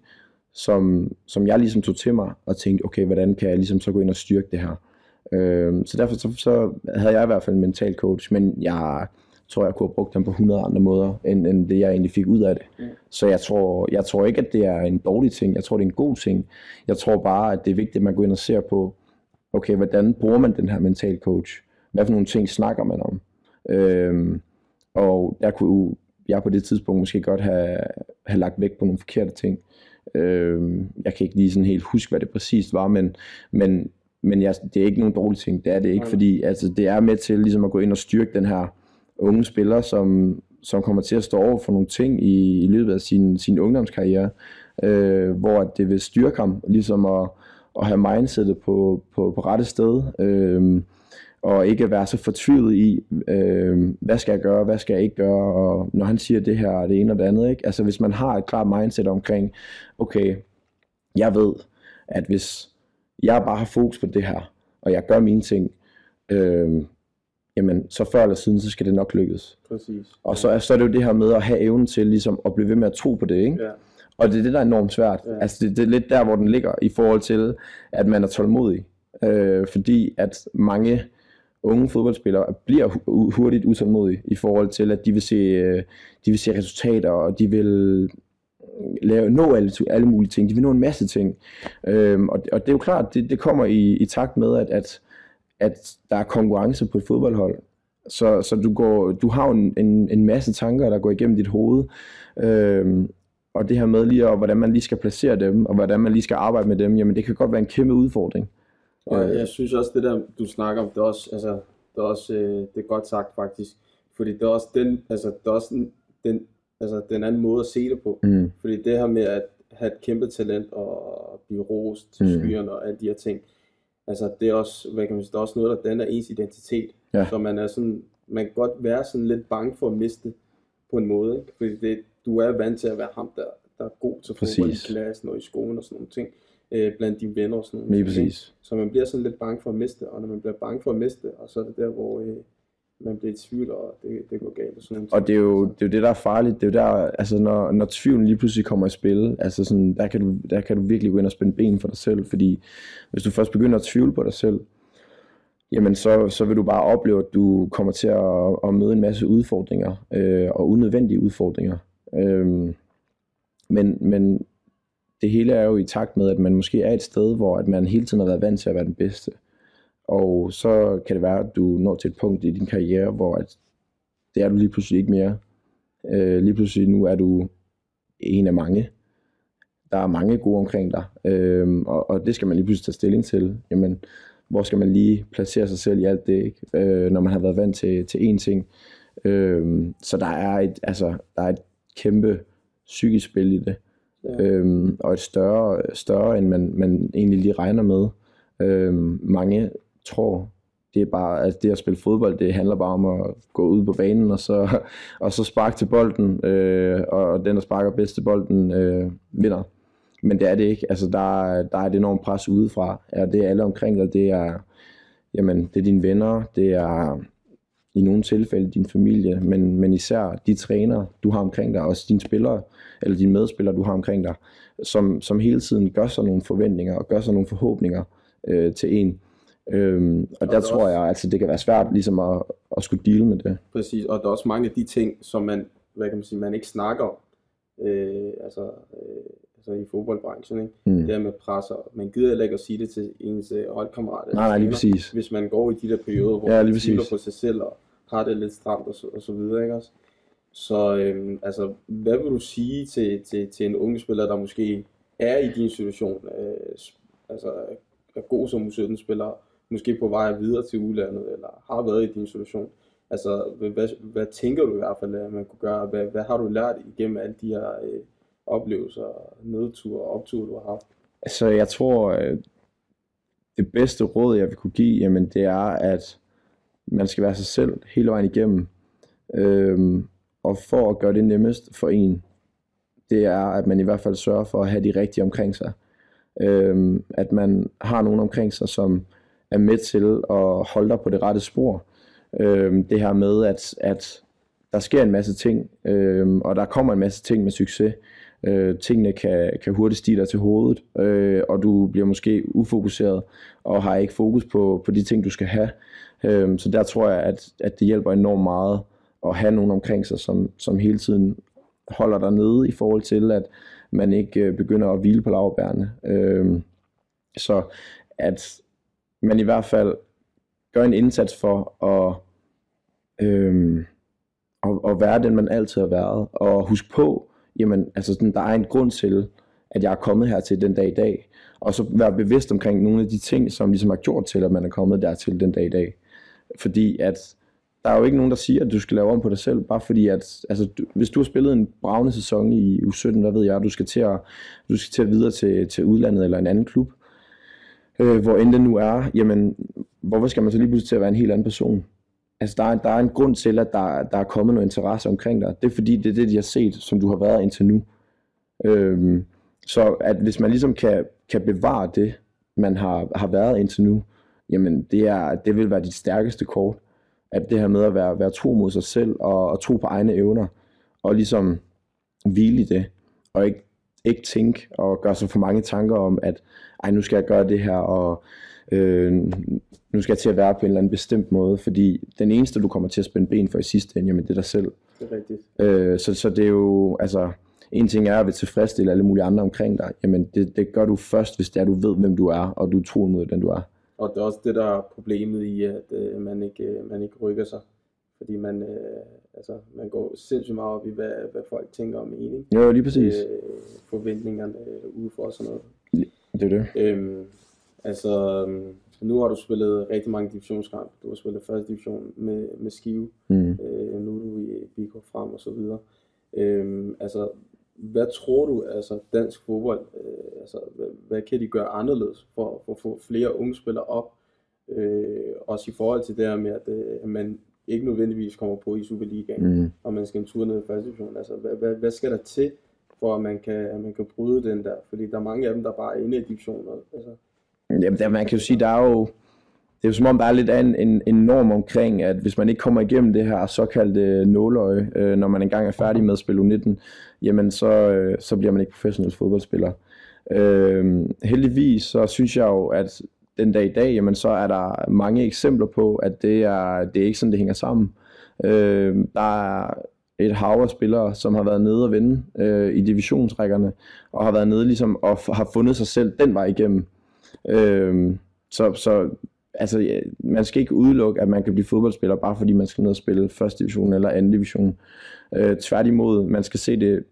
som, som jeg ligesom tog til mig og tænkte, okay, hvordan kan jeg ligesom så gå ind og styrke det her? Øh, så derfor så, så havde jeg i hvert fald en mental coach, men jeg tror jeg kunne have brugt dem på 100 andre måder, end, end det jeg egentlig fik ud af det. Mm. Så jeg tror, jeg tror ikke, at det er en dårlig ting. Jeg tror, det er en god ting. Jeg tror bare, at det er vigtigt, at man går ind og ser på, okay, hvordan bruger man den her mental coach? Hvad for nogle ting snakker man om? Øhm, og jeg kunne jeg på det tidspunkt måske godt have, have lagt vægt på nogle forkerte ting. Øhm, jeg kan ikke lige sådan helt huske, hvad det præcist var, men, men, men jeg, det er ikke nogen dårlig ting. Det er det ikke, fordi altså, det er med til ligesom at gå ind og styrke den her unge spiller, som, som kommer til at stå over for nogle ting i, i løbet af sin, sin ungdomskarriere, øh, hvor det vil styrke ham, ligesom at, at have mindsetet på, på, på rette sted, øh, og ikke være så fortvivlet i, øh, hvad skal jeg gøre, hvad skal jeg ikke gøre, og når han siger det her, det ene og det andet, ikke? altså hvis man har et klart mindset omkring, okay, jeg ved, at hvis jeg bare har fokus på det her, og jeg gør mine ting, øh, jamen så før eller siden, så skal det nok lykkes. Præcis. Og så, så er det jo det her med at have evnen til ligesom at blive ved med at tro på det, ikke? Ja. Og det er det, der er enormt svært. Ja. Altså det, det er lidt der, hvor den ligger i forhold til, at man er tålmodig. Øh, fordi at mange unge fodboldspillere bliver hurtigt utålmodige i forhold til, at de vil se, øh, de vil se resultater, og de vil lave, nå alle, alle mulige ting. De vil nå en masse ting. Øhm, og, og det er jo klart, det, det kommer i, i takt med, at, at at der er konkurrence på et fodboldhold. Så, så du, går, du har en, en, en masse tanker, der går igennem dit hoved. Øhm, og det her med lige, og hvordan man lige skal placere dem, og hvordan man lige skal arbejde med dem, jamen det kan godt være en kæmpe udfordring. Og øh. jeg synes også, det der, du snakker om, det er også, altså, det er også øh, det er godt sagt faktisk. Fordi det er også den, altså, det er også den, altså, den anden måde at se det på. Mm. Fordi det her med at have et kæmpe talent og blive rost til mm. skyerne og alle de her ting, altså det er også, hvad kan man sige, det er også noget, der danner ens identitet. Ja. Så man er sådan, man kan godt være sådan lidt bange for at miste på en måde, ikke? fordi det, du er vant til at være ham, der, der er god til fodbold i klassen og i skolen og sådan nogle ting, øh, blandt dine venner og sådan noget. Lige præcis. Så man bliver sådan lidt bange for at miste, og når man bliver bange for at miste, og så er det der, hvor øh, man bliver i tvivl, og det, det går galt. Og, sådan og det er, jo, det er jo det, der er farligt. Det er jo der, altså når, når tvivlen lige pludselig kommer i spil, altså sådan, der, kan du, der kan du virkelig gå ind og spænde ben for dig selv, fordi hvis du først begynder at tvivle på dig selv, jamen så, så vil du bare opleve, at du kommer til at, at møde en masse udfordringer, øh, og unødvendige udfordringer. Øh, men, men det hele er jo i takt med, at man måske er et sted, hvor at man hele tiden har været vant til at være den bedste. Og så kan det være, at du når til et punkt i din karriere, hvor at det er du lige pludselig ikke mere. Øh, lige pludselig nu er du en af mange. Der er mange gode omkring dig, øh, og, og det skal man lige pludselig tage stilling til. Jamen, hvor skal man lige placere sig selv i alt det, ikke? Øh, når man har været vant til, til én ting. Øh, så der er, et, altså, der er et kæmpe psykisk spil i det. Ja. Øhm, og et større, større end man, man egentlig lige regner med. Øhm, mange tror, det er bare, at det at spille fodbold, det handler bare om at gå ud på banen, og så, og så sparke til bolden, øh, og den, der sparker bedst til bolden, øh, vinder. Men det er det ikke. Altså, der, der er et enormt pres udefra. Ja, det er alle omkring dig. Det er, jamen, det er dine venner, det er i nogle tilfælde din familie, men, men især de trænere, du har omkring dig, også dine spillere, eller dine medspillere, du har omkring dig, som, som hele tiden gør sig nogle forventninger og gør sig nogle forhåbninger øh, til en. Øhm, og, og der tror også, jeg, altså, det kan være svært ligesom at, at skulle deal med det. Præcis, og der er også mange af de ting, som man, hvad kan man sige, man ikke snakker om. Øh, altså, øh, altså i fodboldbranchen, ikke? Mm. Det her med presser. Man gider heller ikke at sige det til ens øh, holdkammerat. Nej, nej, lige præcis. Hvis man går i de der perioder, hvor ja, man tvivler på sig selv og har det lidt stramt og så, og så videre, ikke også? Så øhm, altså, hvad vil du sige til, til, til en unge spiller, der måske er i din situation, øh, altså er god som U17-spiller, måske på vej videre til udlandet, eller har været i din situation? Altså, hvad, hvad, tænker du i hvert fald, at man kunne gøre? Hvad, hvad har du lært igennem alle de her øh, oplevelser, nedture og opture, du har haft? Altså, jeg tror, øh, det bedste råd, jeg vil kunne give, jamen, det er, at man skal være sig selv hele vejen igennem. Øhm, og for at gøre det nemmest for en, det er, at man i hvert fald sørger for at have de rigtige omkring sig. Øhm, at man har nogen omkring sig, som er med til at holde dig på det rette spor. Øhm, det her med, at, at der sker en masse ting, øhm, og der kommer en masse ting med succes. Øh, tingene kan, kan hurtigt stige dig til hovedet, øh, og du bliver måske ufokuseret, og har ikke fokus på, på de ting, du skal have. Øh, så der tror jeg, at, at det hjælper enormt meget at have nogen omkring sig, som, som hele tiden holder dig nede i forhold til, at man ikke øh, begynder at hvile på lavbærene. Øh, så at man i hvert fald gør en indsats for at, øhm, at, at være den, man altid har været, og husk på, jamen, altså sådan, der er en grund til, at jeg er kommet her til den dag i dag. Og så være bevidst omkring nogle af de ting, som ligesom har gjort til, at man er kommet dertil den dag i dag. Fordi at der er jo ikke nogen, der siger, at du skal lave om på dig selv, bare fordi at, altså, du, hvis du har spillet en bravende sæson i U17, hvad ved jeg, du skal til at, du skal til at videre til, til udlandet eller en anden klub, øh, hvor end det nu er, jamen, hvorfor skal man så lige pludselig til at være en helt anden person? Altså, der er, der er en grund til, at der, der er kommet noget interesse omkring dig. Det er fordi, det er det, de har set, som du har været indtil nu. Øhm, så at hvis man ligesom kan, kan bevare det, man har, har været indtil nu, jamen det, er, det vil være dit stærkeste kort. At det her med at være, være tro mod sig selv og, og tro på egne evner, og ligesom hvile i det, og ikke, ikke tænke og gøre sig for mange tanker om, at ej, nu skal jeg gøre det her, og øh, nu skal jeg til at være på en eller anden bestemt måde, fordi den eneste, du kommer til at spænde ben for i sidste ende, jamen det er dig selv. Det er rigtigt. Øh, så, så det er jo, altså, en ting er at vil tilfredsstille alle mulige andre omkring dig, jamen det, det gør du først, hvis det er, du ved, hvem du er, og du er tro mod den, du er. Og det er også det, der er problemet i, at øh, man, ikke, øh, man ikke rykker sig. Fordi man, øh, altså, man går sindssygt meget op i, hvad, hvad folk tænker om en. Ikke? Jo, lige præcis. Øh, forventningerne øh, udefra og sådan noget. Det er det. Øhm, altså, nu har du spillet rigtig mange divisionskampe. Du har spillet første division med, med Skive. Mm. Øh, nu er du i Biko Frem og så videre. Øhm, altså, hvad tror du, altså dansk fodbold, øh, altså, hvad, hvad kan de gøre anderledes for, for at få flere unge spillere op? Øh, også i forhold til det her med, at, øh, at man ikke nødvendigvis kommer på i Superligaen, mm. og man skal en tur ned i første division. Altså, hvad, hvad, hvad skal der til, for at man kan, at man kan bryde den der? Fordi der er mange af dem, der bare er inde i divisioner. Altså. Jamen, der, man kan jo sige, der er jo, det er jo som om, der er lidt af en, en, en norm omkring, at hvis man ikke kommer igennem det her såkaldte nåløje, øh, når man engang er færdig med at spille U19, jamen så, øh, så bliver man ikke professionel fodboldspiller. Øh, heldigvis så synes jeg jo, at den dag i dag, jamen så er der mange eksempler på, at det er, det er ikke sådan, det hænger sammen. Øh, der er et hav af spillere, som har været nede og vinde øh, i divisionsrækkerne, og har været nede ligesom, og har fundet sig selv den vej igennem. Øh, så, så altså, man skal ikke udelukke, at man kan blive fodboldspiller, bare fordi man skal ned og spille første division eller anden division. Øh, tværtimod, man skal se det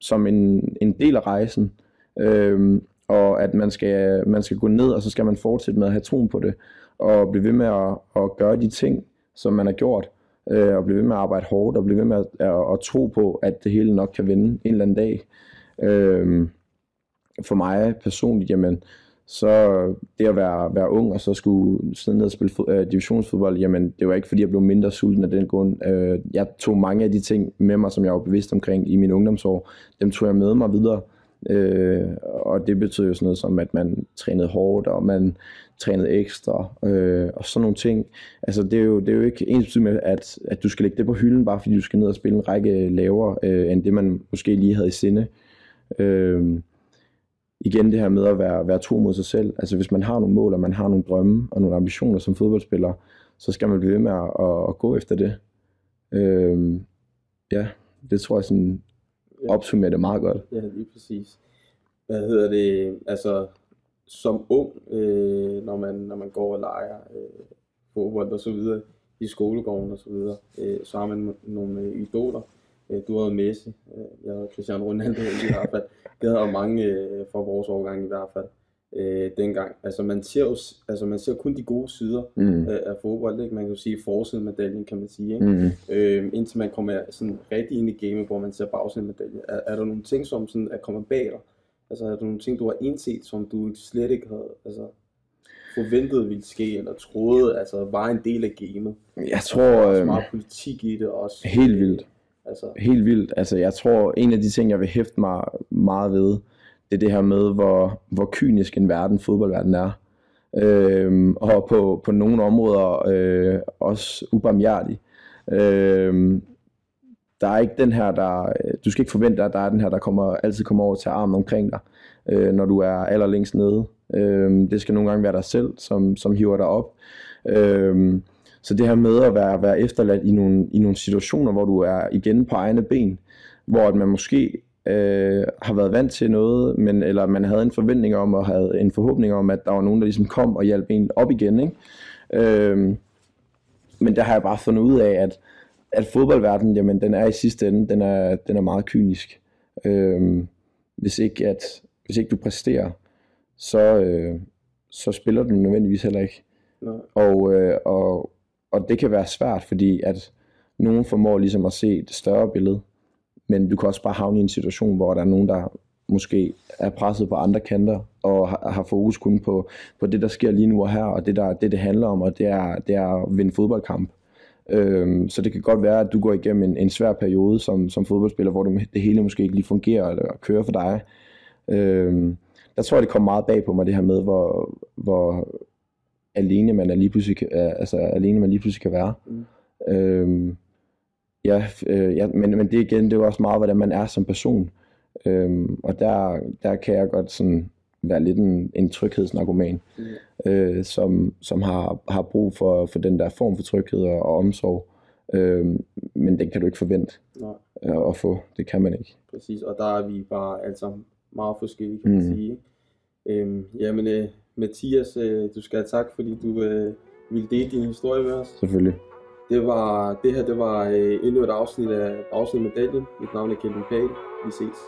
som en, en del af rejsen, øh, og at man skal, man skal gå ned, og så skal man fortsætte med at have troen på det, og blive ved med at, at gøre de ting, som man har gjort, øh, og blive ved med at arbejde hårdt, og blive ved med at, at, at tro på, at det hele nok kan vende en eller anden dag. Øh, for mig personligt, jamen, så det at være, være ung og så skulle sidde ned og spille fod, øh, divisionsfodbold, jamen det var ikke fordi jeg blev mindre sulten af den grund. Øh, jeg tog mange af de ting med mig, som jeg var bevidst omkring i mine ungdomsår, dem tog jeg med mig videre Øh, og det betød jo sådan noget som, at man trænede hårdt, og man trænede ekstra, øh, og sådan nogle ting. Altså det er jo, det er jo ikke ens med, at, at du skal lægge det på hylden, bare fordi du skal ned og spille en række lavere, øh, end det man måske lige havde i sinde. Øh, igen det her med at være, være tro mod sig selv. Altså hvis man har nogle mål, og man har nogle drømme og nogle ambitioner som fodboldspiller, så skal man blive ved med at, at, at gå efter det. Øh, ja, det tror jeg sådan opsummerer det meget godt. Ja, lige præcis. Hvad hedder det, altså som ung, øh, når, man, når man går og leger øh, fodbold og så videre, i skolegården og så videre, øh, så har man nogle øh, idoler. Øh, du havde Messi, øh, jeg havde Cristiano Ronaldo i hvert fald. Det havde mange øh, fra vores årgang i hvert fald øh, dengang. Altså man ser jo, altså man ser kun de gode sider mm. af, af fodbold, ikke? Man kan jo sige forsiden medaljen, kan man sige, ikke? Mm. Øh, indtil man kommer sådan rigtig ind i gamet, hvor man ser bagsiden medaljen. Er, er der nogle ting, som sådan er kommet bag dig? Altså er der nogle ting, du har indset, som du slet ikke havde altså, forventet ville ske, eller troede, altså var en del af gamet? Jeg tror... Der er også meget øhm, politik i det også. Helt vildt. Altså. Helt vildt. Altså jeg tror, en af de ting, jeg vil hæfte mig meget ved, det er det her med, hvor, hvor kynisk en verden fodboldverden er. Øh, og på, på nogle områder øh, også ubarmhjertig. Øh, der er ikke den her, der, du skal ikke forvente, at der er den her, der kommer, altid kommer over til armen omkring dig, øh, når du er allerlængst nede. Øh, det skal nogle gange være dig selv, som, som hiver dig op. Øh, så det her med at være, være efterladt i nogle, i nogle situationer, hvor du er igen på egne ben, hvor at man måske øh, har været vant til noget, men, eller man havde en forventning om, og havde en forhåbning om, at der var nogen, der ligesom kom og hjalp en op igen. Ikke? Øh, men der har jeg bare fundet ud af, at, at fodboldverdenen, jamen, den er i sidste ende, den er, den er meget kynisk. Øh, hvis, ikke at, hvis ikke du præsterer, så, øh, så spiller du nødvendigvis heller ikke. Nej. Og, øh, og, og det kan være svært, fordi at nogen formår ligesom at se det større billede. Men du kan også bare havne i en situation, hvor der er nogen, der måske er presset på andre kanter, og har, fokus kun på, på det, der sker lige nu og her, og det, der, det, det handler om, og det er, det er at vinde fodboldkamp. Øhm, så det kan godt være, at du går igennem en, en svær periode som, som fodboldspiller, hvor det, det hele måske ikke lige fungerer eller kører for dig. Øhm, der tror jeg, det kommer meget bag på mig, det her med, hvor, hvor alene man er lige pludselig, altså alene man lige pludselig kan være. Mm. Øhm, Ja, øh, ja men, men det igen, det er jo også meget, hvordan man er som person. Øhm, og der, der kan jeg godt sådan være lidt en, en tryghedsnarkoman, mm. øh, som, som har, har brug for, for den der form for tryghed og, og omsorg. Øhm, men den kan du ikke forvente Nej. Øh, at få. Det kan man ikke. Præcis, og der er vi bare altså meget forskellige, kan man mm. sige. Øhm, jamen, øh, Mathias, øh, du skal have tak, fordi du øh, ville dele din historie med os. Selvfølgelig. Det, var, det her det var øh, endnu et afsnit af Afsnit Daniel. Mit navn er Kevin Page. Vi ses.